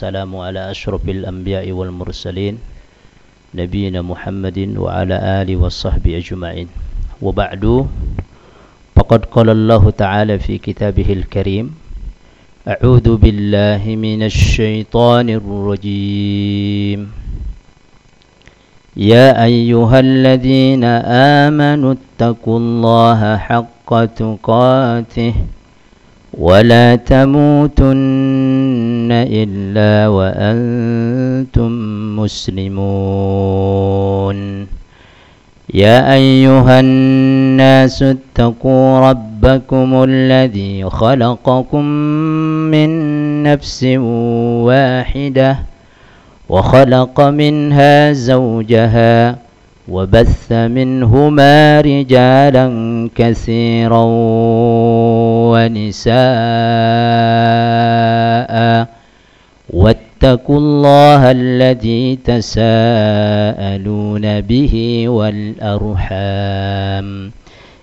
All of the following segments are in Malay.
السلام على أشرف الأنبياء والمرسلين نبينا محمد وعلى آله وصحبه أجمعين. وبعد فقد قال الله تعالى في كتابه الكريم أعوذ بالله من الشيطان الرجيم. يا أيها الذين آمنوا اتقوا الله حق تقاته ولا تموتن إلا وأنتم مسلمون يا أيها الناس اتقوا ربكم الذي خلقكم من نفس واحدة وخلق منها زوجها وبث منهما رجالا كثيرا ونساء واتقوا الله الذي تساءلون به والأرحام.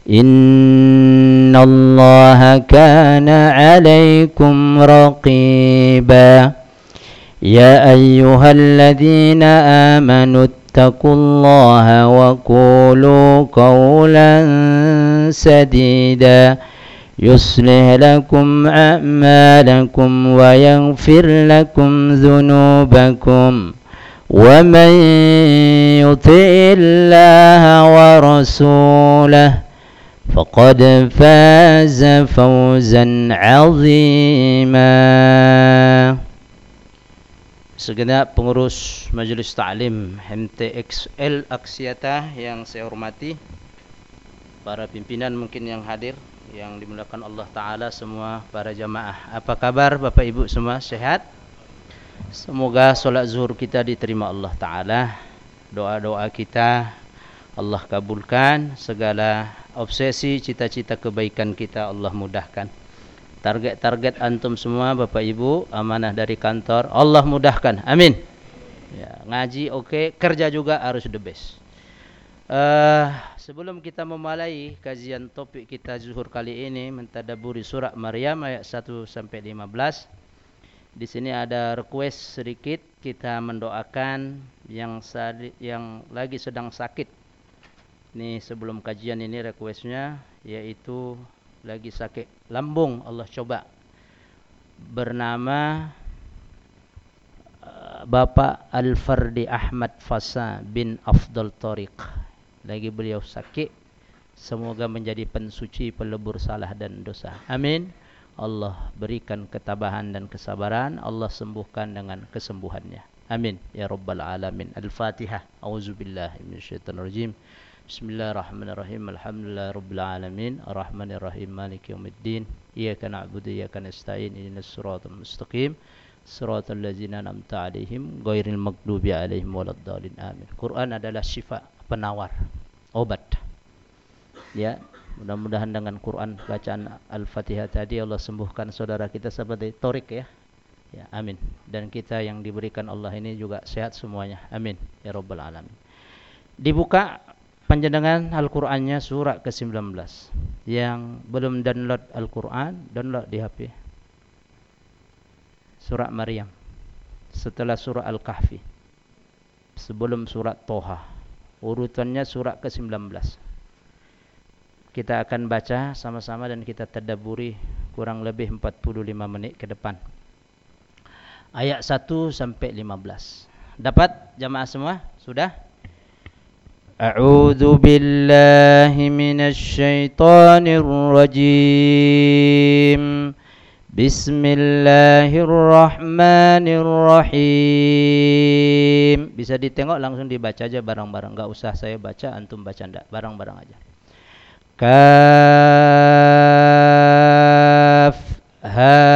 إن الله كان عليكم رقيبا. يا أيها الذين آمنوا اتقوا الله وقولوا قولا سديدا. يصلح لكم أعمالكم ويغفر لكم ذنوبكم. ومن يطع الله ورسوله فقد فاز فوزا عظيما. Segenap pengurus Majlis Ta'lim MTXL Aksiata yang saya hormati para pimpinan mungkin yang hadir yang dimulakan Allah Ta'ala semua para jamaah. Apa kabar Bapak Ibu semua? Sehat? Semoga solat zuhur kita diterima Allah Ta'ala. Doa-doa kita Allah kabulkan. Segala obsesi cita-cita kebaikan kita Allah mudahkan target-target antum semua Bapak Ibu amanah dari kantor Allah mudahkan. Amin. Ya, ngaji oke okay. kerja juga harus the best. Uh, sebelum kita memulai kajian topik kita zuhur kali ini mentadaburi surah Maryam ayat 1 sampai 15 di sini ada request sedikit kita mendoakan yang yang lagi sedang sakit. Ini sebelum kajian ini requestnya yaitu lagi sakit lambung Allah coba. Bernama uh, Bapa Al-Fardi Ahmad Fasa bin Afdal Tariq. Lagi beliau sakit semoga menjadi pensuci pelebur salah dan dosa. Amin. Allah berikan ketabahan dan kesabaran. Allah sembuhkan dengan kesembuhannya. Amin. Ya rabbal alamin. Al-fatihah. Auzubillahi minasyaitonirrajim Bismillahirrahmanirrahim. Alhamdulillah rabbil alamin. Arrahmanirrahim. Maliki yaumiddin. Iyyaka na'budu wa iyyaka nasta'in. Ihdinas siratal mustaqim. Siratal ladzina an'amta 'alaihim ghairil maghdubi 'alaihim waladdallin. Amin. Quran adalah syifa, penawar, obat. Ya, mudah-mudahan dengan Quran bacaan Al-Fatihah tadi Allah sembuhkan saudara kita seperti Torik ya. Ya, amin. Dan kita yang diberikan Allah ini juga sehat semuanya. Amin. Ya rabbal alamin. Dibuka panjenengan Al-Qur'annya surah ke-19. Yang belum download Al-Qur'an download di HP surah Maryam. Setelah surah Al-Kahfi. Sebelum surah Toha. Urutannya surah ke-19. Kita akan baca sama-sama dan kita tadabburi kurang lebih 45 menit ke depan. Ayat 1 sampai 15 dapat jamaah semua? Sudah أعوذ بالله من الشيطان الرجيم بسم الله الرحمن الرحيم bisa ditengok langsung dibaca aja bareng-bareng enggak usah saya baca antum baca ndak bareng-bareng aja kaf ha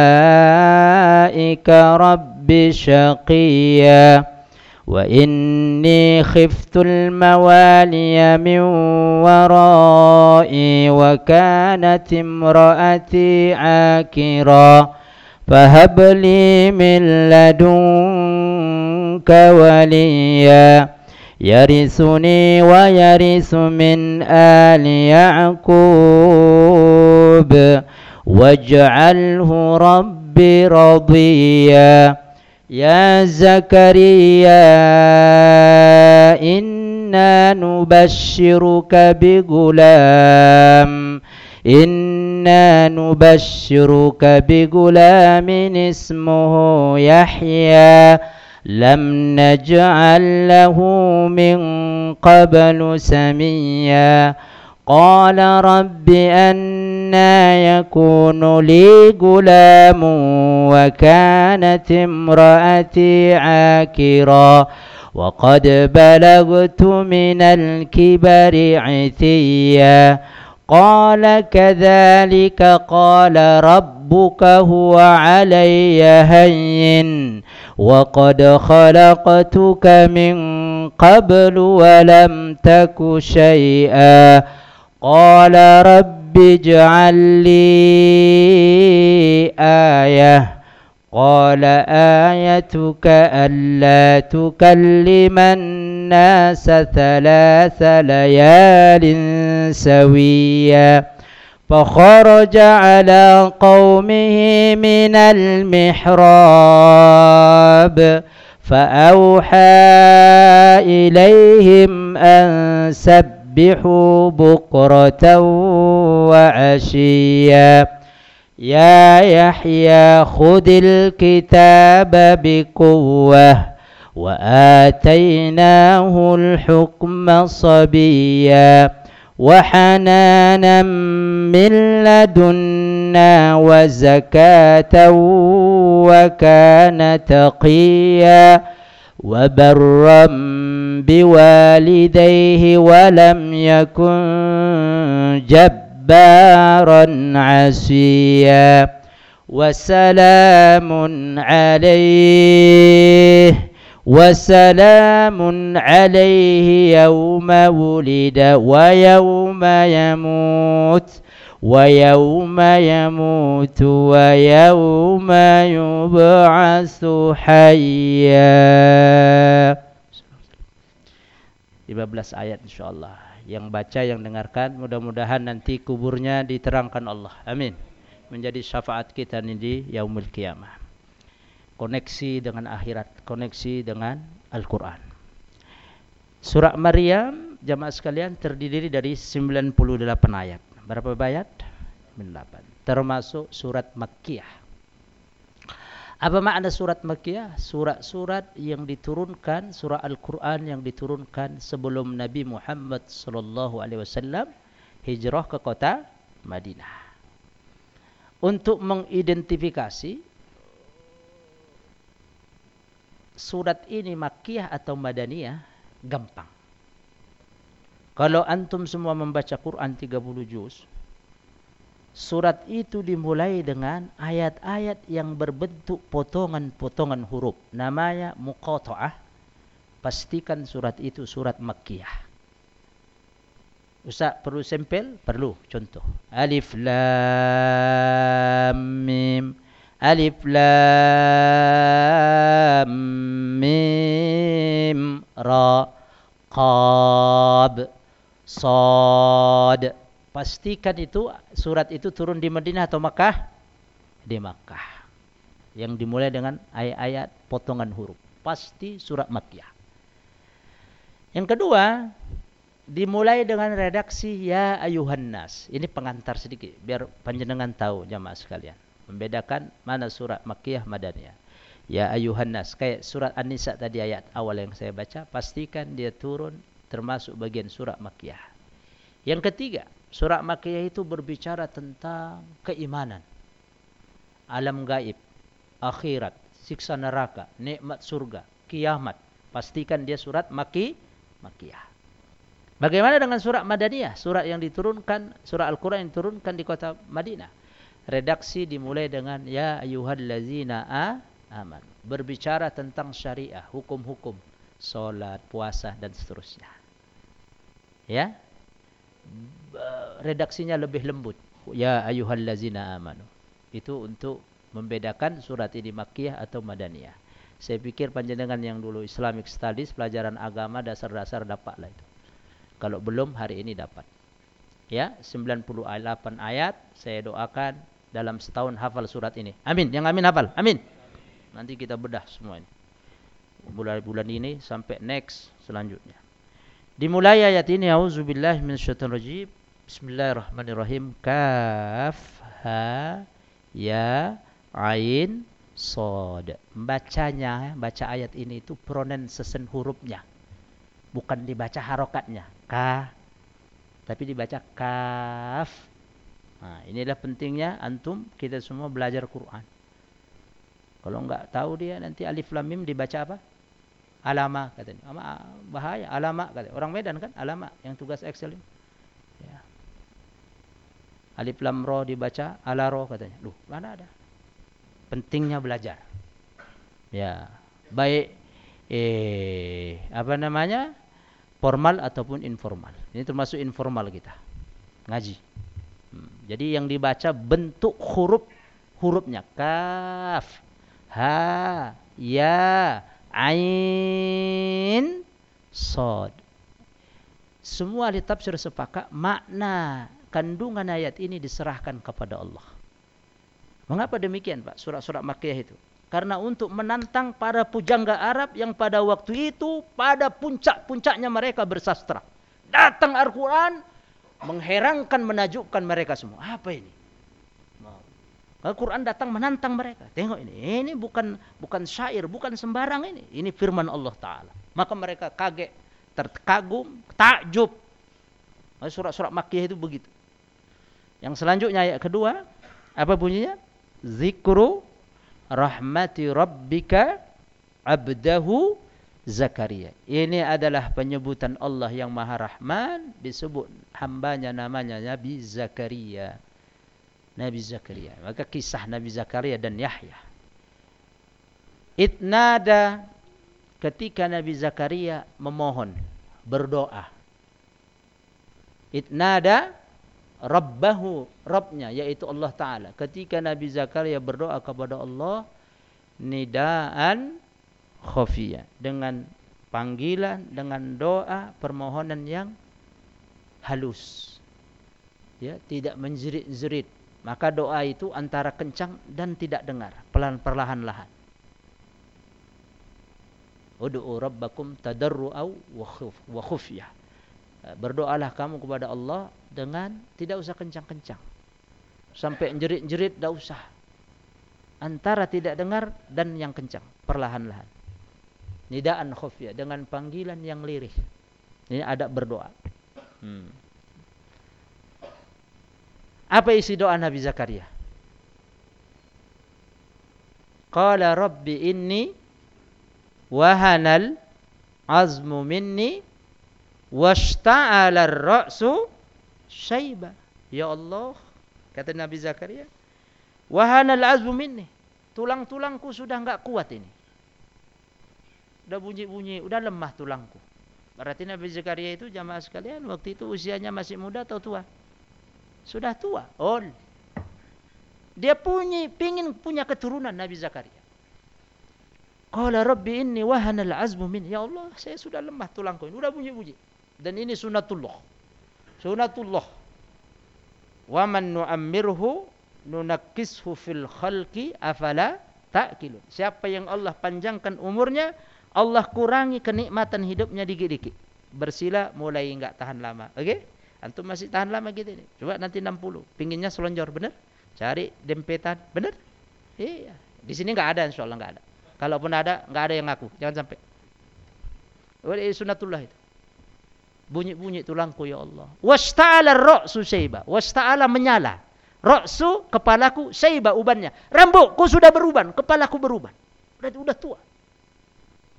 بدعائك رب شقيا وإني خفت الموالي من ورائي وكانت امرأتي عاكرا فهب لي من لدنك وليا يرثني ويرث من آل يعقوب واجعله ربي رضيا. يا زكريا إنا نبشرك بغلام. إنا نبشرك بغلام اسمه يحيى. لم نجعل له من قبل سميا. قال رب أنا يكون لي غلام وكانت امرأتي عاكرا وقد بلغت من الكبر عتيا قال كذلك قال ربك هو علي هين وقد خلقتك من قبل ولم تك شيئا قال رب اجعل لي آية قال آيتك ألا تكلم الناس ثلاث ليال سويا فخرج على قومه من المحراب فأوحى إليهم أن سبحوا بكرة وعشيا. يا يحيى خذ الكتاب بقوة وآتيناه الحكم صبيا. وحنانا من لدنا وزكاة وكان تقيا. وبرا بوالديه ولم يكن جبارا عسيا وسلام عليه وسلام عليه يوم ولد ويوم يموت ويوم يموت ويوم يبعث حيا 15 ayat insyaallah yang baca yang dengarkan mudah-mudahan nanti kuburnya diterangkan Allah amin menjadi syafaat kita di yaumul kiamah koneksi dengan akhirat, koneksi dengan Al-Quran. Surah Maryam, jamaah sekalian, terdiri dari 98 ayat. Berapa ayat? 98. Termasuk surat Makkiyah. Apa makna surat Makkiyah? Surat-surat yang diturunkan, surah Al-Quran yang diturunkan sebelum Nabi Muhammad sallallahu alaihi wasallam hijrah ke kota Madinah. Untuk mengidentifikasi surat ini Makkiyah atau Madaniyah gampang. Kalau antum semua membaca Quran 30 juz, surat itu dimulai dengan ayat-ayat yang berbentuk potongan-potongan huruf. Namanya muqata'ah. Pastikan surat itu surat Makkiyah. Ustaz perlu sampel? Perlu. Contoh. Alif Lam Mim. Alif Lam Mim Ra Qab Sad Pastikan itu surat itu turun di Madinah atau Makkah? Di Makkah. Yang dimulai dengan ayat-ayat potongan huruf. Pasti surat Makkah Yang kedua Dimulai dengan redaksi Ya ayuhan nas. Ini pengantar sedikit Biar panjenengan tahu jamaah sekalian. Membedakan mana surat Makkiyah Madaniyah. Ya ayuhan nas, kayak surat An-Nisa tadi ayat awal yang saya baca, pastikan dia turun termasuk bagian surat Makkiyah. Yang ketiga, surat Makkiyah itu berbicara tentang keimanan. Alam gaib, akhirat, siksa neraka, nikmat surga, kiamat. Pastikan dia surat maki makiyah. Bagaimana dengan surat Madaniyah? Surat yang diturunkan, surat Al-Quran yang diturunkan di kota Madinah. Redaksi dimulai dengan Ya ayuhallazina aman. Berbicara tentang syariah, hukum-hukum. Solat, puasa dan seterusnya. Ya. Redaksinya lebih lembut. Ya ayuhallazina amanu. Itu untuk membedakan surat ini Makkiyah atau Madaniyah. Saya pikir panjenengan yang dulu Islamic Studies, pelajaran agama dasar-dasar dapatlah itu. Kalau belum hari ini dapat. Ya, 98 ayat saya doakan dalam setahun hafal surat ini. Amin. Yang amin hafal. Amin. Nanti kita bedah semua ini. Mulai bulan ini sampai next selanjutnya. Dimulai ayat ini auzubillahi minasyaitonir rajim. Bismillahirrahmanirrahim. Kaf ha ya ain sad. Bacanya, baca ayat ini itu pronunciation hurufnya. Bukan dibaca harokatnya. Ka. Tapi dibaca kaf. Nah, inilah pentingnya antum kita semua belajar Quran. Kalau enggak tahu dia nanti alif lam mim dibaca apa? Alama katanya. Ama bahaya alama kata. Orang Medan kan alama yang tugas Excel ini. Ya. Alif lam ro dibaca alaro katanya. Loh, mana ada? Pentingnya belajar. Ya. Baik eh apa namanya? formal ataupun informal. Ini termasuk informal kita. Ngaji. Hmm. Jadi yang dibaca bentuk huruf hurufnya kaf, ha, ya, ain, sod. Semua di tafsir sepakat makna kandungan ayat ini diserahkan kepada Allah. Mengapa demikian Pak? Surat-surat Makkiyah itu. Karena untuk menantang para pujangga Arab yang pada waktu itu pada puncak-puncaknya mereka bersastra. Datang Al-Quran mengherankan, menajukkan mereka semua. Apa ini? Al-Quran datang menantang mereka. Tengok ini. Ini bukan bukan syair, bukan sembarang ini. Ini firman Allah Ta'ala. Maka mereka kaget, terkagum, takjub. Surat-surat Makkiyah itu begitu. Yang selanjutnya ayat kedua. Apa bunyinya? Zikru rahmati rabbika abdahu Zakaria. Ini adalah penyebutan Allah yang Maha Rahman disebut hambanya namanya Nabi Zakaria. Nabi Zakaria. Maka kisah Nabi Zakaria dan Yahya. Itnada ketika Nabi Zakaria memohon berdoa. Itnada Rabbahu, Rabbnya, yaitu Allah Ta'ala. Ketika Nabi Zakaria berdoa kepada Allah, nidaan khafiyah. Dengan panggilan, dengan doa, permohonan yang halus. Ya, tidak menjerit-jerit. Maka doa itu antara kencang dan tidak dengar. Perlahan-lahan. Udu'u rabbakum tadarru'au wa khufiyah. Berdoalah kamu kepada Allah dengan tidak usah kencang-kencang. Sampai jerit-jerit tidak usah. Antara tidak dengar dan yang kencang. Perlahan-lahan. Nidaan khufya. Dengan panggilan yang lirih. Ini ada berdoa. Hmm. Apa isi doa Nabi Zakaria? Qala rabbi inni wahanal azmu minni washta'ala ar-ra'su syaiba. Ya Allah, kata Nabi Zakaria, wahana al-azmu minni. Tulang-tulangku sudah enggak kuat ini. Sudah bunyi-bunyi, sudah lemah tulangku. Berarti Nabi Zakaria itu jamaah sekalian waktu itu usianya masih muda atau tua? Sudah tua. Oh. Dia punya pingin punya keturunan Nabi Zakaria. Qala rabbi inni wahana al-azmu minni. Ya Allah, saya sudah lemah tulangku ini. Sudah bunyi-bunyi. Dan ini sunatullah sunatullah wa man nu'ammirhu nunakkishu fil khalqi afala ta'qilun siapa yang Allah panjangkan umurnya Allah kurangi kenikmatan hidupnya dikit-dikit bersila mulai enggak tahan lama okey antum masih tahan lama gitu ni coba nanti 60 pinginnya selonjor benar cari dempetan benar iya di sini enggak ada insyaallah enggak ada kalaupun ada enggak ada yang ngaku jangan sampai Ini sunatullah itu bunyi-bunyi tulangku ya Allah. Wasta'ala ra'su syaiba. Wasta'ala menyala. Ra'su kepalaku syaiba ubannya. Rambutku sudah beruban, kepalaku beruban. Berarti sudah tua.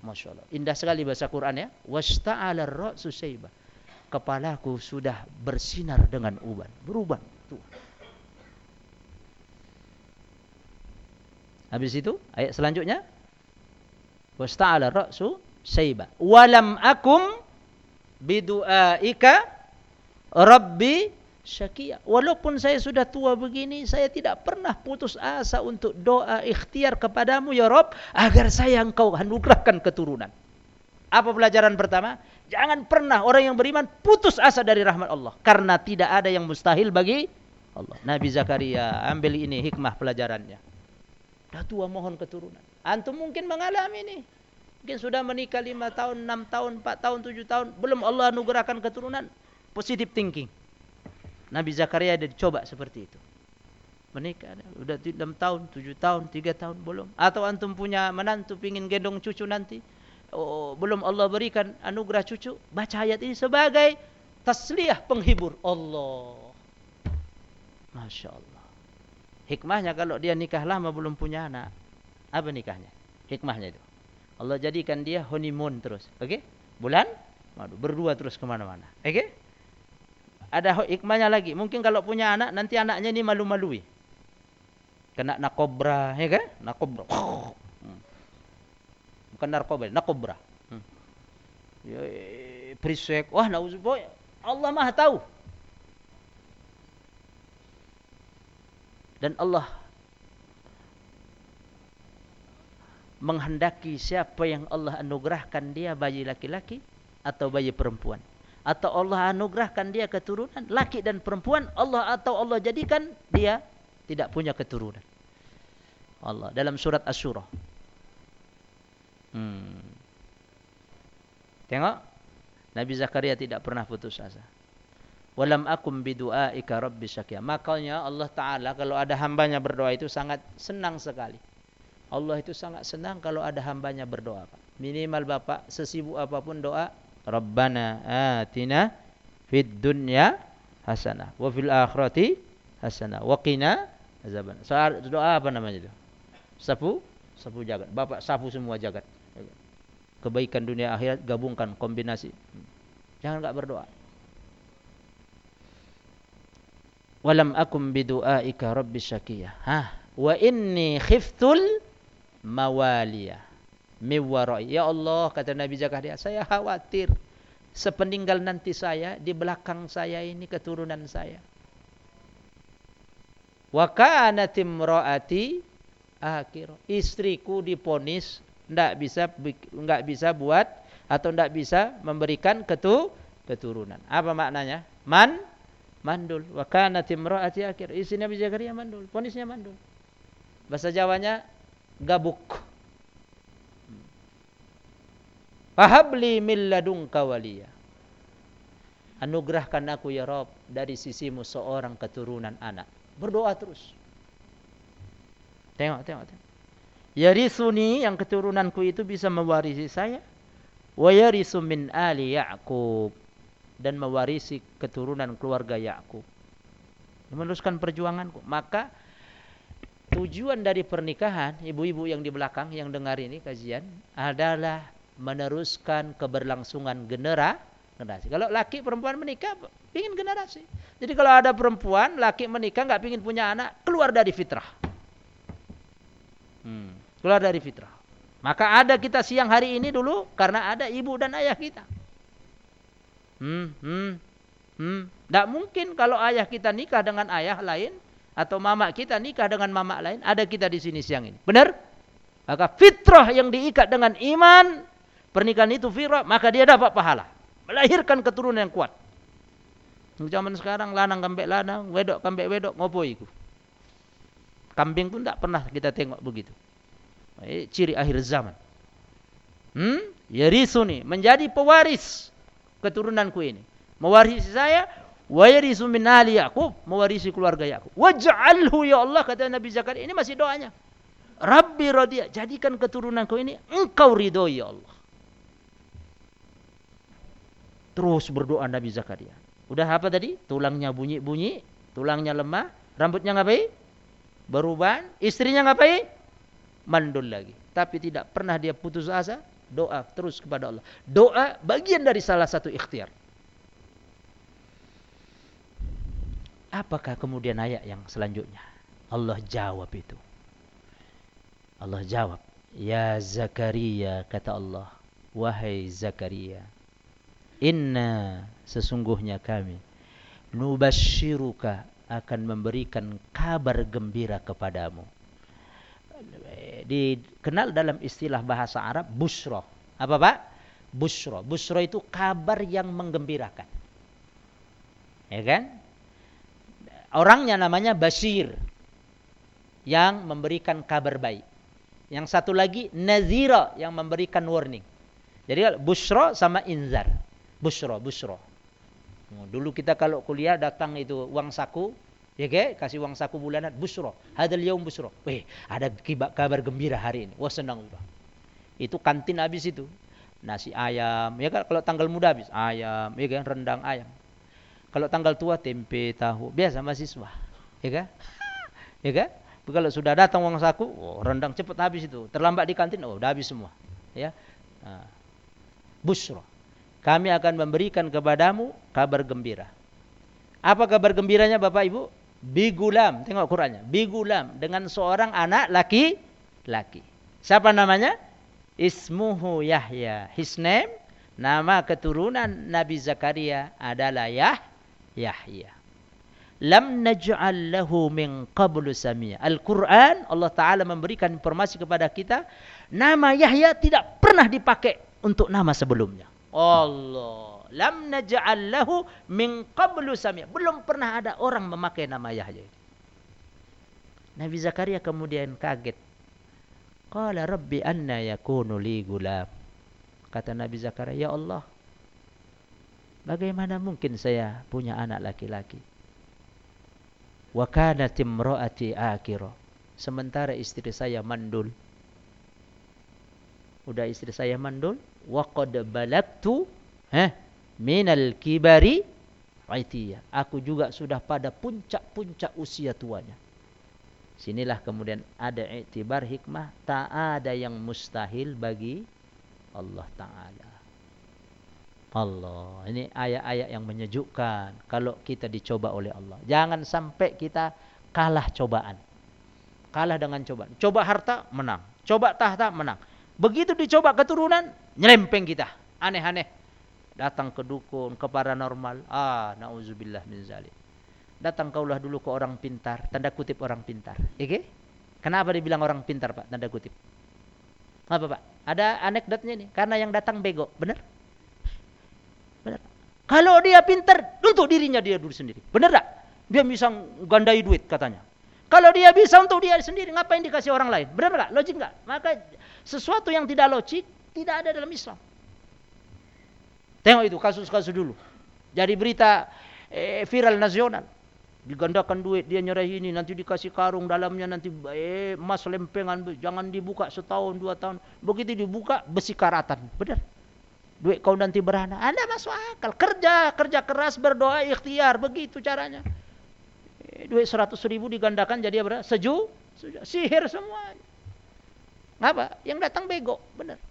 Masya Allah. Indah sekali bahasa Quran ya. Wasta'ala ra'su syaiba. Kepalaku sudah bersinar dengan uban. Berubah. Tuh. Habis itu, ayat selanjutnya. Wasta'ala ra'su syaiba. Walam akum bidu'aika rabbi syakia. Walaupun saya sudah tua begini, saya tidak pernah putus asa untuk doa ikhtiar kepadamu ya Rob, agar saya engkau anugerahkan keturunan. Apa pelajaran pertama? Jangan pernah orang yang beriman putus asa dari rahmat Allah. Karena tidak ada yang mustahil bagi Allah. Nabi Zakaria ambil ini hikmah pelajarannya. Dah tua mohon keturunan. Antum mungkin mengalami ini. Mungkin sudah menikah lima tahun, enam tahun, empat tahun, tujuh tahun. Belum Allah anugerahkan keturunan. Positive thinking. Nabi Zakaria ada dicoba seperti itu. Menikah sudah 6 tahun, 7 tahun, 3 tahun belum. Atau antum punya menantu ingin gendong cucu nanti. Oh, belum Allah berikan anugerah cucu. Baca ayat ini sebagai tasliyah penghibur. Allah. Masya Allah. Hikmahnya kalau dia nikah lama belum punya anak. Apa nikahnya? Hikmahnya itu. Allah jadikan dia honeymoon terus. Oke? Okay? Bulan? Berdua terus kemana-mana. Oke? Okay? ada hikmahnya lagi. Mungkin kalau punya anak, nanti anaknya ini malu-malui. Kena nakobra, ya kan? Nakobra. Bukan narkoba, nakobra. Hmm. Ya, priswek. Wah, nauzubillah. Allah Maha tahu. Dan Allah menghendaki siapa yang Allah anugerahkan dia bayi laki-laki atau bayi perempuan atau Allah anugerahkan dia keturunan laki dan perempuan Allah atau Allah jadikan dia tidak punya keturunan Allah dalam surat Asy-Syura hmm. tengok Nabi Zakaria tidak pernah putus asa walam akum bidu'aika rabbi syakia makanya Allah taala kalau ada hambanya berdoa itu sangat senang sekali Allah itu sangat senang kalau ada hambanya berdoa minimal bapak sesibuk apapun doa Rabbana atina fid dunya hasanah wa fil akhirati hasanah wa qina azaban. Soal doa apa namanya itu? Sapu, sapu jagat. Bapak sapu semua jagat. Kebaikan dunia akhirat gabungkan kombinasi. Jangan enggak berdoa. Walam akum bidu'aika rabbi syakiyah. Ha, wa inni khiftul mawaliyah miwarai. Ya Allah, kata Nabi Zakaria, saya khawatir sepeninggal nanti saya, di belakang saya ini keturunan saya. Wa kanat imraati akhir. Istriku diponis enggak bisa enggak bisa buat atau enggak bisa memberikan ketu keturunan. Apa maknanya? Man mandul. Wa kanat imraati akhir. Istri Nabi Zakaria mandul, ponisnya mandul. Bahasa Jawanya gabuk. Fahabli min ladunka waliya. Anugerahkan aku ya Rob dari sisimu seorang keturunan anak. Berdoa terus. Tengok, tengok, tengok. Yarisuni yang keturunanku itu bisa mewarisi saya. Wa yarisu min ali Ya'qub. Dan mewarisi keturunan keluarga Ya'qub. Meneruskan perjuanganku. Maka tujuan dari pernikahan, ibu-ibu yang di belakang yang dengar ini kajian, adalah meneruskan keberlangsungan genera, generasi. Kalau laki perempuan menikah, ingin generasi. Jadi kalau ada perempuan, laki menikah, nggak ingin punya anak, keluar dari fitrah. Hmm, keluar dari fitrah. Maka ada kita siang hari ini dulu, karena ada ibu dan ayah kita. Hmm, hmm, hmm. Tidak mungkin kalau ayah kita nikah dengan ayah lain, atau mama kita nikah dengan mama lain, ada kita di sini siang ini. Benar? Maka fitrah yang diikat dengan iman, pernikahan itu viral, maka dia dapat pahala. Melahirkan keturunan yang kuat. Zaman sekarang lanang kambek lanang, wedok kambek wedok, ngopo itu? Kambing pun tak pernah kita tengok begitu. Ini ciri akhir zaman. Hmm? Yarisuni menjadi pewaris keturunanku ini. Mewarisi saya, wa yarisu min ali Yaqub, mewarisi keluarga Yaqub. Waj'alhu ya Allah kata Nabi Zakaria. Ini masih doanya. Rabbi radiyah, jadikan keturunanku ini engkau ridho ya Allah. Terus berdoa Nabi Zakaria. Udah apa tadi? Tulangnya bunyi-bunyi, tulangnya lemah, rambutnya ngapain? Beruban, istrinya ngapain? Mandul lagi. Tapi tidak pernah dia putus asa doa terus kepada Allah. Doa bagian dari salah satu ikhtiar. Apakah kemudian ayat yang selanjutnya? Allah jawab itu. Allah jawab, "Ya Zakaria," kata Allah, "Wahai Zakaria, inna sesungguhnya kami nubashiruka akan memberikan kabar gembira kepadamu." Dikenal dalam istilah bahasa Arab busro. Apa Pak? Busro. Busro itu kabar yang menggembirakan. Ya kan? Orangnya namanya Basir. Yang memberikan kabar baik. Yang satu lagi Nazira yang memberikan warning. Jadi busro sama inzar. Busro, busro. Dulu kita kalau kuliah datang itu uang saku Ya ke? Kasih uang saku bulanan. Busro. Hadal yaum busro. Weh, ada kabar gembira hari ini. Wah senang juga. Itu kantin habis itu. Nasi ayam. Ya kan? Kalau tanggal muda habis. Ayam. Ya kan? Rendang ayam. Kalau tanggal tua tempe, tahu. Biasa mahasiswa. Ya kan? Ya kan? Kalau sudah datang uang saku, oh, rendang cepat habis itu. Terlambat di kantin, oh, udah habis semua. Ya. Nah. Busro. Kami akan memberikan kepadamu kabar gembira. Apa kabar gembiranya Bapak Ibu? Bigulam tengok Qurannya. Bigulam dengan seorang anak laki laki. Siapa namanya? Ismuhu Yahya. His name nama keturunan Nabi Zakaria adalah Yah Yahya. Lam naj'al lahu min qablu samia. Al-Quran Allah taala memberikan informasi kepada kita nama Yahya tidak pernah dipakai untuk nama sebelumnya. Allah lam naj'al lahu min qablu samia. Belum pernah ada orang memakai nama Yahya. Nabi Zakaria kemudian kaget. Qala rabbi anna yakunu li gulam. Kata Nabi Zakaria, "Ya Allah, bagaimana mungkin saya punya anak laki-laki?" Wa kanat imraati akira. Sementara istri saya mandul. Udah istri saya mandul, wa qad balagtu, eh, minal kibari aitiyah. Aku juga sudah pada puncak-puncak usia tuanya. Sinilah kemudian ada iktibar hikmah. Tak ada yang mustahil bagi Allah Ta'ala. Allah. Ini ayat-ayat yang menyejukkan. Kalau kita dicoba oleh Allah. Jangan sampai kita kalah cobaan. Kalah dengan cobaan. Coba harta, menang. Coba tahta, menang. Begitu dicoba keturunan, nyelempeng kita. Aneh-aneh datang ke dukun, ke paranormal. Ah, nauzubillah min zalik. Datang kaulah dulu ke orang pintar, tanda kutip orang pintar. Oke? Kenapa dibilang orang pintar, Pak? Tanda kutip. Apa, Pak? Ada anekdotnya ini. Karena yang datang bego, benar? Benar. Kalau dia pintar, untuk dirinya dia dulu sendiri. Benar tak? Dia bisa gandai duit katanya. Kalau dia bisa untuk dia sendiri, ngapain dikasih orang lain? Benar tak? Logik enggak? Maka sesuatu yang tidak logik tidak ada dalam Islam. Tengok itu kasus-kasus dulu. Jadi berita eh, viral nasional. Digandakan duit, dia nyerah ini, nanti dikasih karung dalamnya, nanti eh, emas lempengan, jangan dibuka setahun, dua tahun. Begitu dibuka, besi karatan. Benar. Duit kau nanti beranak. Anda masuk akal. Kerja, kerja keras, berdoa, ikhtiar. Begitu caranya. Eh, duit seratus ribu digandakan jadi apa? Seju, sihir semua. Apa? Yang datang bego. Benar.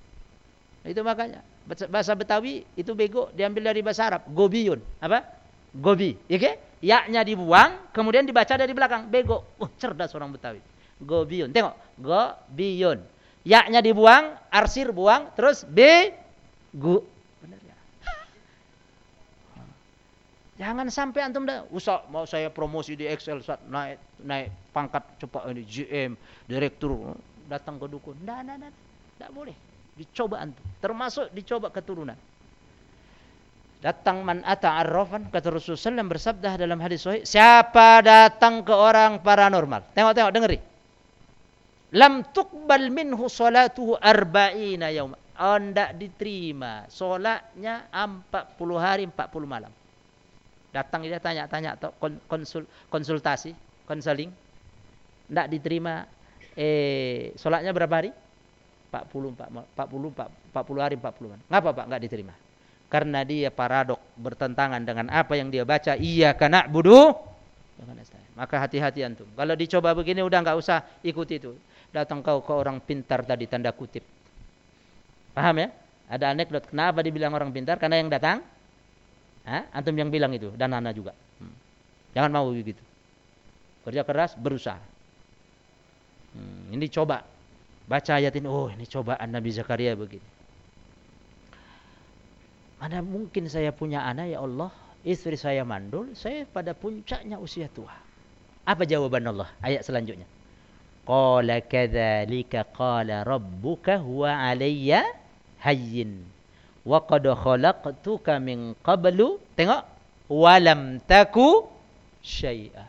Itu makanya bahasa Betawi itu bego diambil dari bahasa Arab, gobiyun. Apa? Gobi, ya ke? Ya-nya dibuang, kemudian dibaca dari belakang, bego. Oh, cerdas orang Betawi. Gobiyun. Tengok, gobiyun. Ya-nya dibuang, arsir buang, terus b gu. Benar ya? Jangan sampai antum dah usah mau saya promosi di Excel saat naik naik pangkat cepat ini GM, direktur datang ke dukun. Enggak, enggak. Enggak boleh dicoba antum termasuk dicoba keturunan. Datang man ata arrafan kata Rasulullah SAW bersabda dalam hadis sahih siapa datang ke orang paranormal? Tengok-tengok dengeri lam tuqbal minhu salatuhu arba'ina yaum anda diterima. Solatnya 40 hari 40 malam. Datang dia tanya-tanya konsul, konsultasi konseling. Tidak diterima. Eh solatnya berapa hari 40 40 40 hari 40 hari. Ngapa Pak enggak diterima? Karena dia paradok bertentangan dengan apa yang dia baca iya kana budu maka hati-hati antum. Kalau dicoba begini udah enggak usah ikuti itu. Datang kau ke orang pintar tadi tanda kutip. Paham ya? Ada anekdot kenapa dibilang orang pintar? Karena yang datang ha? antum yang bilang itu dan anak juga. Hmm. Jangan mau begitu. Kerja keras, berusaha. Hmm, ini coba baca ayat ini. Oh, ini cobaan Nabi Zakaria begini. Mana mungkin saya punya anak ya Allah, istri saya mandul, saya pada puncaknya usia tua. Apa jawaban Allah? Ayat selanjutnya. Qala kadzalika qala rabbuka huwa alayya hayyin wa qad khalaqtuka min qablu tengok walam taku syai'a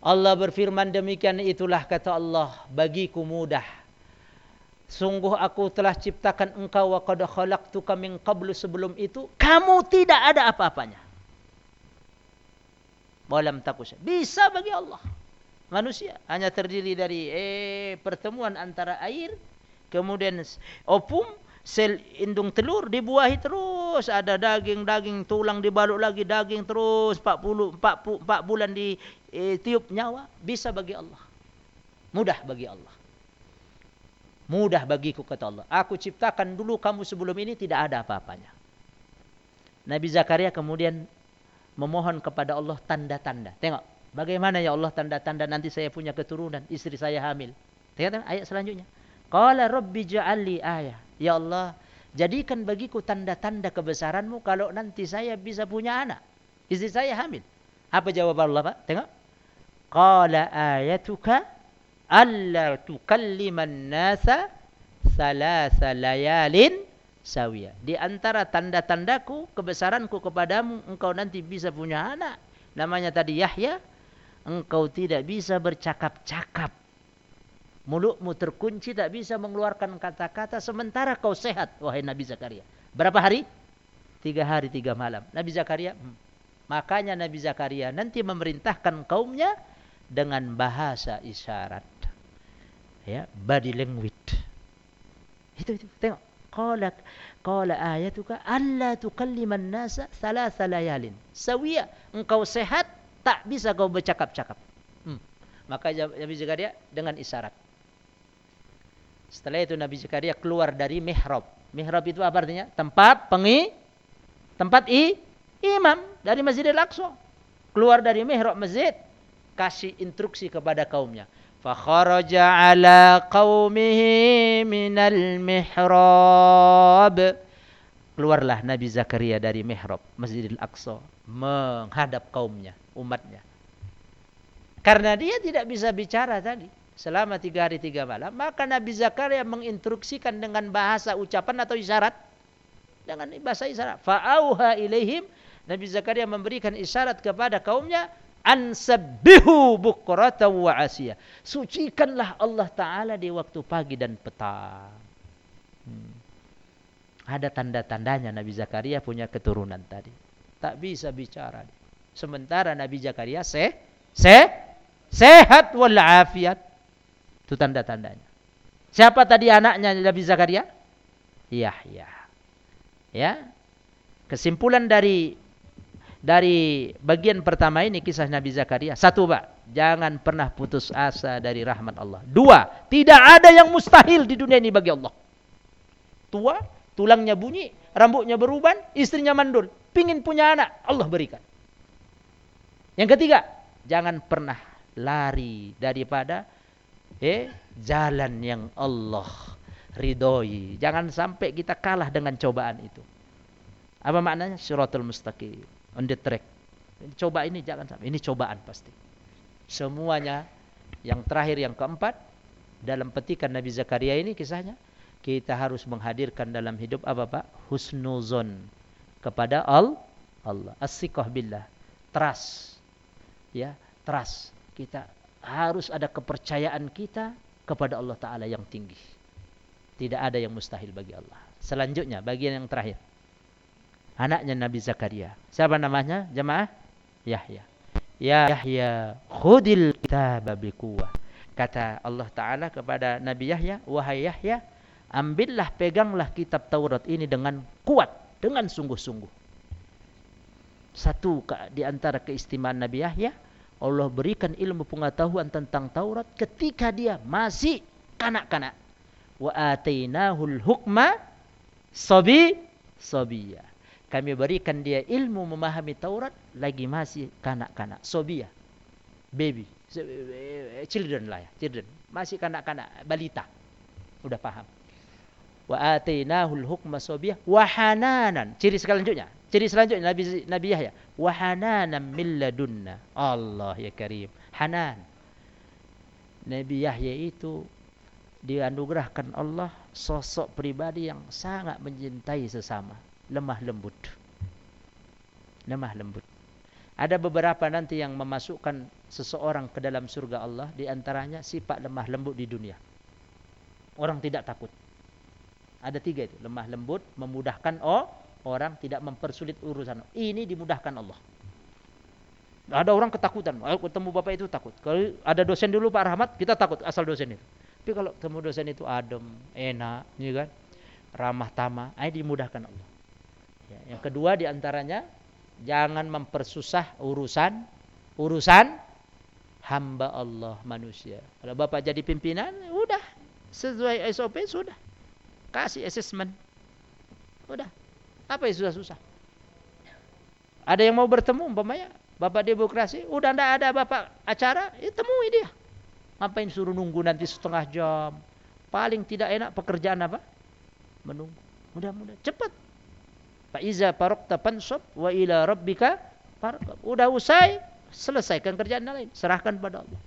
Allah berfirman demikian itulah kata Allah bagiku mudah Sungguh aku telah ciptakan engkau wa qad khalaqtuka min qablu sebelum itu kamu tidak ada apa-apanya. Walam takus. Bisa bagi Allah. Manusia hanya terdiri dari eh pertemuan antara air kemudian opum sel indung telur dibuahi terus ada daging-daging tulang dibalut lagi daging terus 40 40 4 bulan di eh, tiup nyawa bisa bagi Allah. Mudah bagi Allah. Mudah bagiku kata Allah. Aku ciptakan dulu kamu sebelum ini tidak ada apa-apanya. Nabi Zakaria kemudian memohon kepada Allah tanda-tanda. Tengok bagaimana ya Allah tanda-tanda nanti saya punya keturunan, istri saya hamil. Tengok ayat selanjutnya. Qala rabbi ja'alli ayah. Ya Allah, jadikan bagiku tanda-tanda kebesaranmu kalau nanti saya bisa punya anak. Istri saya hamil. Apa jawab Allah Pak? Tengok. Qala ayatuka alla tukalliman nasa salasa layalin sawiya. Di antara tanda-tandaku kebesaranku kepadamu engkau nanti bisa punya anak. Namanya tadi Yahya. Engkau tidak bisa bercakap-cakap. Mulutmu terkunci tak bisa mengeluarkan kata-kata sementara kau sehat wahai Nabi Zakaria. Berapa hari? Tiga hari tiga malam. Nabi Zakaria. Hmm. Makanya Nabi Zakaria nanti memerintahkan kaumnya dengan bahasa isyarat ya body language. Itu itu. Tengok. Qala qala ayatuka alla tukalliman nasa thalatha layalin. Sawiya engkau sehat tak bisa kau bercakap-cakap. Hmm. maka Nabi Zakaria dengan isyarat. Setelah itu Nabi Zakaria keluar dari mihrab. Mihrab itu apa artinya? Tempat pengi tempat i imam dari Masjidil Aqsa. Keluar dari mihrab masjid kasih instruksi kepada kaumnya فخرج على قومه من المحراب keluarlah Nabi Zakaria dari mihrab Masjidil Aqsa menghadap kaumnya umatnya karena dia tidak bisa bicara tadi selama tiga hari tiga malam maka Nabi Zakaria menginstruksikan dengan bahasa ucapan atau isyarat dengan bahasa isyarat fa'auha ilaihim Nabi Zakaria memberikan isyarat kepada kaumnya ansabbihu bukrata wa asya. Sucikanlah Allah Ta'ala di waktu pagi dan petang. Hmm. Ada tanda-tandanya Nabi Zakaria punya keturunan tadi. Tak bisa bicara. Sementara Nabi Zakaria se, se, sehat walafiat. Itu tanda-tandanya. Siapa tadi anaknya Nabi Zakaria? Yahya. Ya. Kesimpulan dari dari bagian pertama ini kisah Nabi Zakaria. Satu, Pak. Jangan pernah putus asa dari rahmat Allah. Dua, tidak ada yang mustahil di dunia ini bagi Allah. Tua, tulangnya bunyi, rambutnya beruban, istrinya mandul. Pingin punya anak, Allah berikan. Yang ketiga, jangan pernah lari daripada eh, jalan yang Allah ridhoi. Jangan sampai kita kalah dengan cobaan itu. Apa maknanya? Syuratul mustaqim on the track. Coba ini jangan sampai. Ini cobaan pasti. Semuanya yang terakhir yang keempat dalam petikan Nabi Zakaria ini kisahnya kita harus menghadirkan dalam hidup apa Pak? Husnuzon kepada Allah. Allah. As-siqah billah. Trust. Ya, trust. Kita harus ada kepercayaan kita kepada Allah Taala yang tinggi. Tidak ada yang mustahil bagi Allah. Selanjutnya bagian yang terakhir anaknya Nabi Zakaria. Siapa namanya? Jemaah Yahya. Ya Yahya, khudil kitaba biquwwah. Kata Allah Taala kepada Nabi Yahya, wahai Yahya, ambillah peganglah kitab Taurat ini dengan kuat, dengan sungguh-sungguh. Satu di antara keistimewaan Nabi Yahya, Allah berikan ilmu pengetahuan tentang Taurat ketika dia masih kanak-kanak. Wa atainahul hukma Sobi, sobia. Kami berikan dia ilmu memahami Taurat lagi masih kanak-kanak. Sobia. Baby. Children lah ya. Children. Masih kanak-kanak. Balita. Sudah paham. Wa atainahul hukma sobia. Wahananan. Ciri selanjutnya. Ciri selanjutnya Nabi, Nabi Yahya. Wahananan min ladunna. Allah ya karim. Hanan. Nabi Yahya itu dianugerahkan Allah sosok pribadi yang sangat mencintai sesama, lemah lembut. Lemah lembut. Ada beberapa nanti yang memasukkan seseorang ke dalam surga Allah di antaranya sifat lemah lembut di dunia. Orang tidak takut. Ada tiga itu, lemah lembut, memudahkan oh, orang tidak mempersulit urusan. Ini dimudahkan Allah. Ada orang ketakutan. Kalau ketemu bapak itu takut. Kalau ada dosen dulu Pak Rahmat, kita takut asal dosen itu. Tapi kalau ketemu dosen itu adem, enak, ya kan? Ramah tamah, ini dimudahkan Allah. Ya, yang kedua di antaranya jangan mempersusah urusan urusan hamba Allah manusia. Kalau bapak jadi pimpinan, udah sesuai SOP sudah. Kasih assessment. Udah. Apa yang susah-susah? Ada yang mau bertemu umpamanya Bapak demokrasi, udah ndak ada bapak acara, ya temui dia. Ngapain suruh nunggu nanti setengah jam? Paling tidak enak pekerjaan apa? Menunggu. Mudah-mudah cepat. Pak Iza parokta pansop wa ila rabbika parokta. Udah usai, selesaikan kerjaan lain, serahkan pada Allah.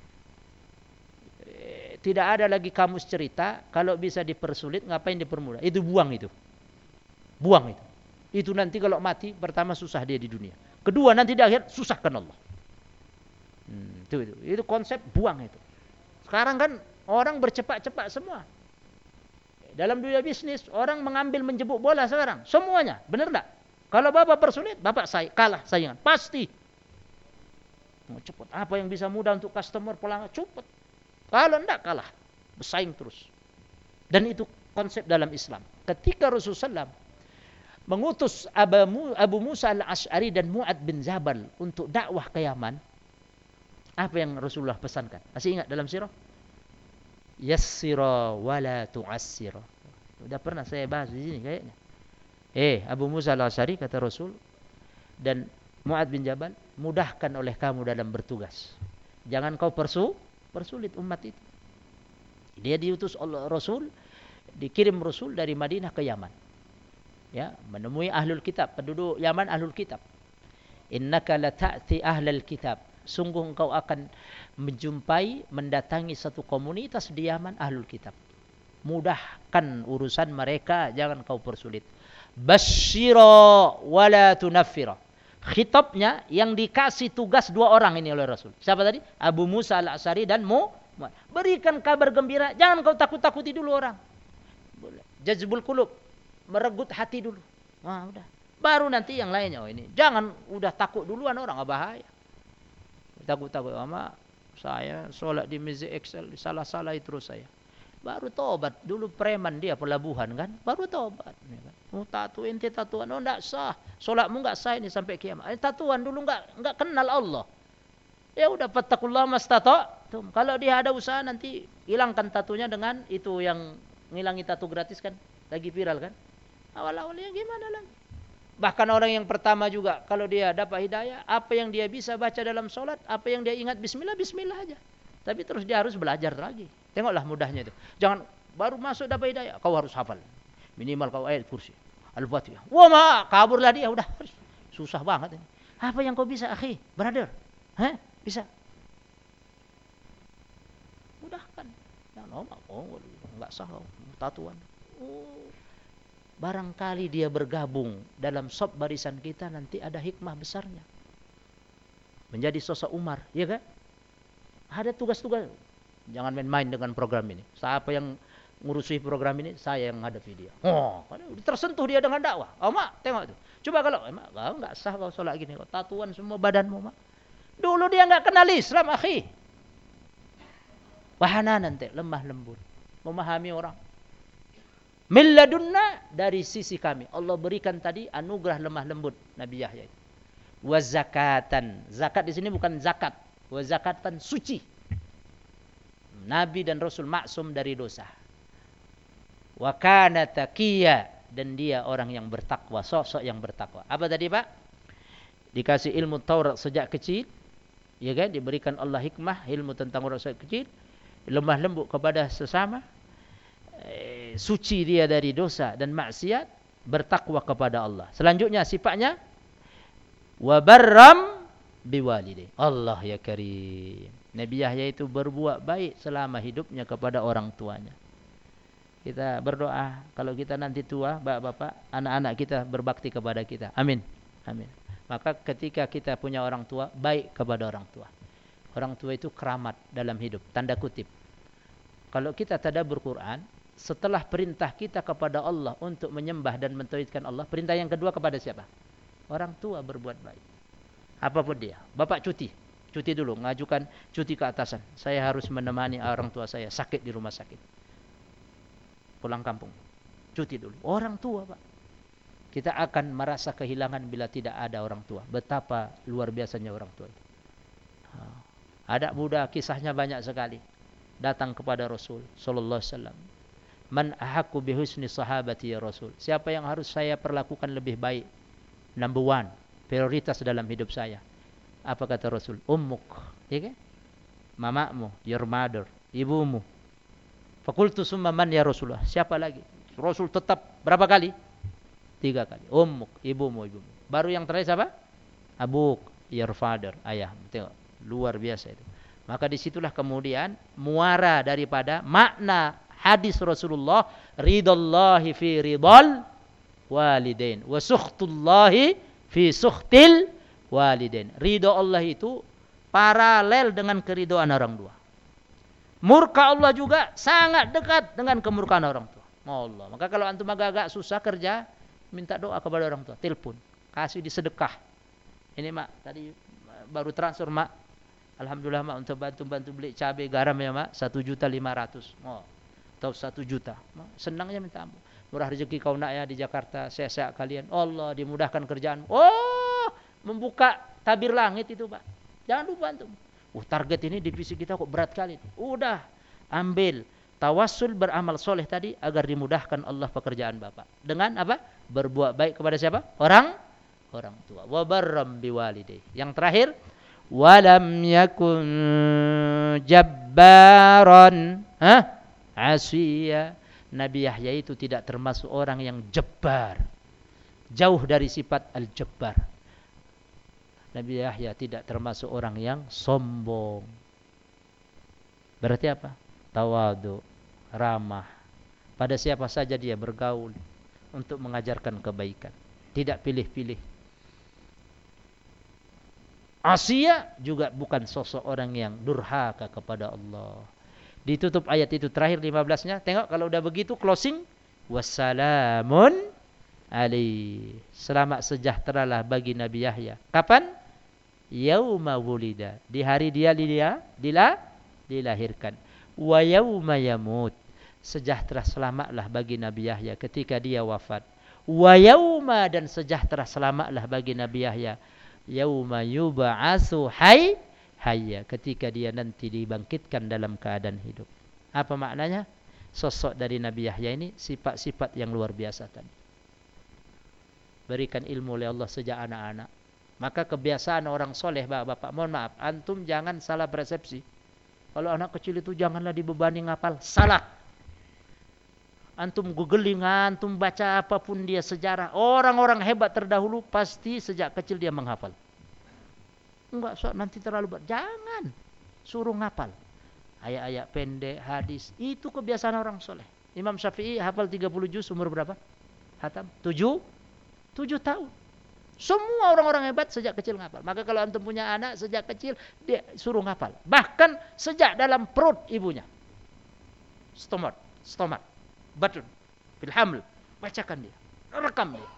Eh, tidak ada lagi kamus cerita kalau bisa dipersulit ngapain dipermudah. Itu buang itu. Buang itu. Itu nanti kalau mati pertama susah dia di dunia. Kedua nanti di akhir susahkan Allah. Hmm, itu, itu itu konsep buang itu. Sekarang kan orang bercepat-cepat semua. Dalam dunia bisnis orang mengambil menjebuk bola sekarang semuanya, benar tak? Kalau bapak bersulit, bapak saya kalah saingan pasti. Mau cepat apa yang bisa mudah untuk customer pelanggan cepat. Kalau tidak kalah, bersaing terus. Dan itu konsep dalam Islam. Ketika Rasulullah mengutus Abu Musa al-Ash'ari dan Mu'ad bin Jabal untuk dakwah ke Yaman, apa yang Rasulullah pesankan? Masih ingat dalam sirah? Yassira wa la tu'assira. Sudah pernah saya bahas di sini kayaknya. Eh, Abu Musa al-Ash'ari kata Rasul dan Mu'ad bin Jabal, mudahkan oleh kamu dalam bertugas. Jangan kau persu, persulit umat itu. Dia diutus oleh Rasul, dikirim Rasul dari Madinah ke Yaman ya menemui ahlul kitab penduduk Yaman ahlul kitab innaka la ta'ti ahlul kitab sungguh engkau akan menjumpai mendatangi satu komunitas di Yaman ahlul kitab. Mudahkan urusan mereka jangan kau persulit. Basyira wala tunaffira. Khitabnya yang dikasih tugas dua orang ini oleh Rasul. Siapa tadi? Abu Musa al-Asari dan Mu berikan kabar gembira. Jangan kau takut-takuti dulu orang. Jazbul qulub. Meregut hati dulu. Wah, udah. Baru nanti yang lainnya. Oh ini, jangan udah takut duluan orang. Bahaya. Takut-takut sama saya solat di masjid Excel salah-salah terus saya. Baru tobat dulu preman dia pelabuhan kan, baru tobat. Ya kan? Oh tatu ente tatuan, oh enggak sah. Solatmu enggak sah ini sampai kiamat. Eh, tatuan dulu enggak enggak kenal Allah. Ya udah fattakullah mastata. Kalau dia ada usaha nanti hilangkan tatunya dengan itu yang ngilangi tatu gratis kan, lagi viral kan. Awal-awalnya gimana lagi? Bahkan orang yang pertama juga kalau dia dapat hidayah, apa yang dia bisa baca dalam solat, apa yang dia ingat bismillah, bismillah aja. Tapi terus dia harus belajar lagi. Tengoklah mudahnya itu. Jangan baru masuk dapat hidayah, kau harus hafal. Minimal kau ayat kursi. Al-Fatihah. Wah, ma, kaburlah dia udah. Susah banget ini. Apa yang kau bisa, akhi, brother? Hah? Bisa. Mudahkan. No, oh, enggak sah kau. Tatuan. Oh, barangkali dia bergabung dalam sob barisan kita nanti ada hikmah besarnya. Menjadi sosok Umar ya kan? Ada tugas-tugas. Jangan main-main dengan program ini. Siapa yang ngurusi program ini saya yang hadapi dia. Oh tersentuh dia dengan dakwah. Oh mak tengok itu. Coba kalau eh, kau enggak sah kau solat gini kau tatuan semua badanmu mak. Dulu dia enggak kenal Islam akhi. Wahana nanti lemah lembut. Memahami orang Milladunna dari sisi kami. Allah berikan tadi anugerah lemah lembut Nabi Yahya. Wa zakatan. Zakat di sini bukan zakat. Wa zakatan suci. Nabi dan Rasul maksum dari dosa. Wa kana taqiyya dan dia orang yang bertakwa, sosok yang bertakwa. Apa tadi Pak? Dikasih ilmu Taurat sejak kecil, ya kan? Diberikan Allah hikmah, ilmu tentang sejak kecil, lemah lembut kepada sesama, eh, suci dia dari dosa dan maksiat, bertakwa kepada Allah. Selanjutnya sifatnya wabarram biwalidayhi. Allah ya karim. Nabi Yahya itu berbuat baik selama hidupnya kepada orang tuanya. Kita berdoa kalau kita nanti tua, bapak-bapak, anak-anak kita berbakti kepada kita. Amin. Amin. Maka ketika kita punya orang tua, baik kepada orang tua. Orang tua itu keramat dalam hidup, tanda kutip. Kalau kita tadabbur Quran, setelah perintah kita kepada Allah untuk menyembah dan mentauhidkan Allah, perintah yang kedua kepada siapa? Orang tua berbuat baik. Apapun dia. Bapak cuti, cuti dulu, mengajukan cuti ke atasan. Saya harus menemani orang tua saya sakit di rumah sakit. Pulang kampung. Cuti dulu. Orang tua, Pak. Kita akan merasa kehilangan bila tidak ada orang tua. Betapa luar biasanya orang tua itu. Ha. Ada muda kisahnya banyak sekali. Datang kepada Rasul sallallahu alaihi wasallam. Man ahaqqu bi husni sahabati ya Rasul. Siapa yang harus saya perlakukan lebih baik? Number one, prioritas dalam hidup saya. Apa kata Rasul? Ummuk. Ya kan? Mamamu, your mother, ibumu. Fakultu summa man ya Rasulullah. Siapa lagi? Rasul tetap berapa kali? Tiga kali. Ummuk, ibumu, ibumu. Baru yang terakhir siapa? Abuk, your father, ayah. Tengok, luar biasa itu. Maka disitulah kemudian muara daripada makna hadis Rasulullah ridallahi fi ridal walidain wa sukhtullahi fi sukhtil walidain. Ridho Allah itu paralel dengan keridhaan orang tua. Murka Allah juga sangat dekat dengan kemurkaan orang tua. Allah. Maka kalau antum agak-agak susah kerja, minta doa kepada orang tua, telepon, kasih di sedekah. Ini mak, tadi baru transfer mak. Alhamdulillah mak untuk bantu-bantu beli cabai garam ya mak, satu juta lima ratus. Oh, atau satu juta. Senangnya minta ampun. Murah rezeki kau nak ya di Jakarta, sehat-sehat kalian. Allah dimudahkan kerjaan. Oh, membuka tabir langit itu pak. Jangan lupa antum. Uh target ini divisi kita kok berat kali. Udah ambil tawassul beramal soleh tadi agar dimudahkan Allah pekerjaan bapak. Dengan apa? Berbuat baik kepada siapa? Orang orang tua. Wa barram biwalidayhi. Yang terakhir, walam yakun jabbaran, ha? Asiya. Nabi Yahya itu tidak termasuk orang yang jabbar. Jauh dari sifat al-jabbar. Nabi Yahya tidak termasuk orang yang sombong. Berarti apa? Tawadu, ramah. Pada siapa saja dia bergaul untuk mengajarkan kebaikan. Tidak pilih-pilih. Asia juga bukan sosok orang yang durhaka kepada Allah. Ditutup ayat itu terakhir 15-nya. Tengok kalau udah begitu closing. Wassalamun alaihi. Selamat sejahteralah bagi Nabi Yahya. Kapan? yauma wulida di hari dia dia dila dilahirkan wa yauma yamut sejahtera selamatlah bagi nabi yahya ketika dia wafat wa yauma dan sejahtera selamatlah bagi nabi yahya yauma yub'atsu hay hayya ketika dia nanti dibangkitkan dalam keadaan hidup apa maknanya sosok dari nabi yahya ini sifat-sifat yang luar biasa tadi berikan ilmu oleh Allah sejak anak-anak Maka kebiasaan orang soleh, bapak-bapak, mohon maaf, antum jangan salah persepsi. Kalau anak kecil itu janganlah dibebani ngapal, salah. Antum googling, antum baca apapun dia sejarah. Orang-orang hebat terdahulu pasti sejak kecil dia menghafal. Enggak, so, nanti terlalu berat. Jangan. Suruh ngapal. Ayat-ayat pendek, hadis. Itu kebiasaan orang soleh. Imam Syafi'i hafal 30 juz umur berapa? Hatam? 7? 7 tahun. Semua orang-orang hebat sejak kecil ngapal. Maka kalau antum punya anak sejak kecil, dia suruh ngapal. Bahkan sejak dalam perut ibunya. Stomat, stomat, batun, filhaml. Bacakan dia. Rekam dia.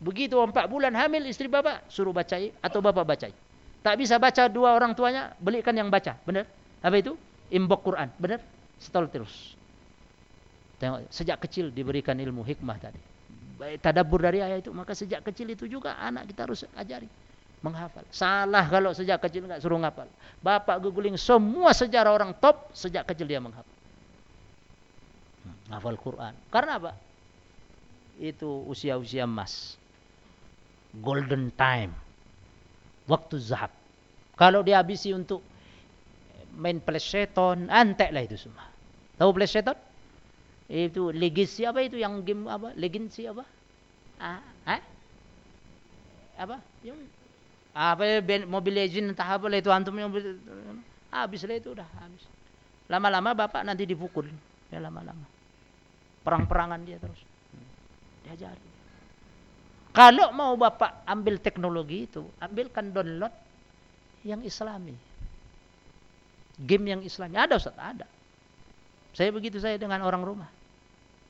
Begitu empat bulan hamil istri bapak, suruh bacai atau bapak bacai. Tak bisa baca dua orang tuanya, belikan yang baca. Benar? Apa itu? Imbok Quran. Benar? Setel terus. Tengok, sejak kecil diberikan ilmu hikmah tadi tadabbur dari ayat itu maka sejak kecil itu juga anak kita harus ajari menghafal salah kalau sejak kecil enggak suruh menghafal bapak googling semua sejarah orang top sejak kecil dia menghafal menghafal Quran karena apa itu usia-usia emas. Golden time. Waktu zahab. Kalau dihabisi untuk main PlayStation, anteklah itu semua. Tahu PlayStation? Itu legacy apa itu yang game apa? Legacy apa? Ah, eh? Apa? Yang apa Mobile Legend entah apa lah itu antum yang habislah itu dah habis. Lama-lama bapak nanti dipukul. Ya lama-lama. Perang-perangan dia terus. Diajari. Kalau mau bapak ambil teknologi itu, ambilkan download yang islami. Game yang islami. Ada Ustaz? Ada. Saya begitu saya dengan orang rumah.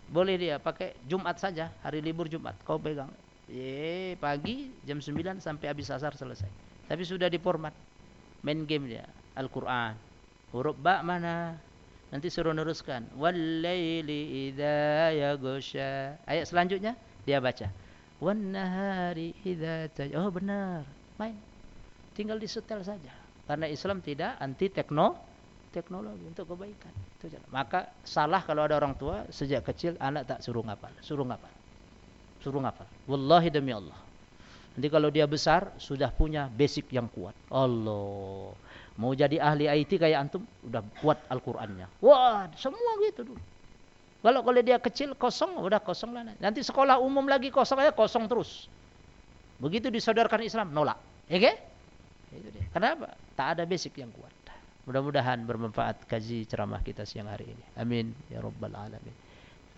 Boleh dia pakai Jumat saja, hari libur Jumat. Kau pegang. Ye, pagi jam 9 sampai habis asar selesai. Tapi sudah diformat. Main game dia. Al-Quran. Huruf ba mana? Nanti suruh neruskan. Wal-layli idha yagusha. Ayat selanjutnya, dia baca. Wan-nahari idha taj... Oh benar. Main. Tinggal disetel saja. Karena Islam tidak anti tekno teknologi untuk kebaikan. Itu jalan. Maka salah kalau ada orang tua sejak kecil anak tak suruh ngapal. Suruh ngapal. Suruh ngapal. Wallahi demi Allah. Nanti kalau dia besar sudah punya basic yang kuat. Allah. Mau jadi ahli IT kayak antum, udah kuat Al-Qur'annya. Wah, semua gitu dulu. Kalau kalau dia kecil kosong, udah kosong lah. Nanti sekolah umum lagi kosong aja kosong terus. Begitu disodorkan Islam, nolak. Ya okay? Itu dia. Kenapa? Tak ada basic yang kuat. Mudah-mudahan bermanfaat kaji ceramah kita siang hari ini. Amin ya rabbal alamin.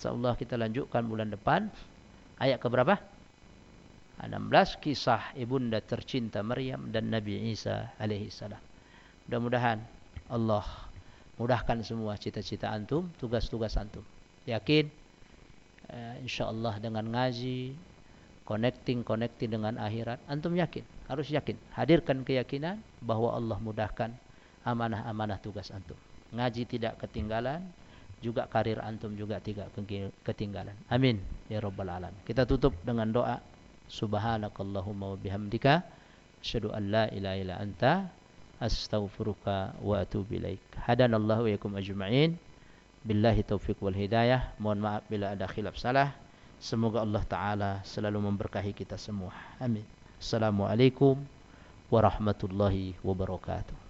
Insyaallah kita lanjutkan bulan depan ayat ke berapa? 16 kisah ibunda tercinta Maryam dan Nabi Isa alaihi salam. Mudah-mudahan Allah mudahkan semua cita-cita antum, tugas-tugas antum. Yakin? Uh, insyaallah dengan ngaji connecting connecting dengan akhirat. Antum yakin? Harus yakin. Hadirkan keyakinan bahwa Allah mudahkan amanah-amanah tugas antum. Ngaji tidak ketinggalan juga karir antum juga tidak ketinggalan. Amin. Ya rabbal alamin. Kita tutup dengan doa. Subhanakallahumma wa bihamdika asyhadu an la ilaha illa anta astaghfiruka wa atubu ilaik. Hadanallahu wa ajma'in billahi taufiq wal hidayah. Mohon maaf bila ada khilaf salah. Semoga Allah taala selalu memberkahi kita semua. Amin. Assalamualaikum warahmatullahi wabarakatuh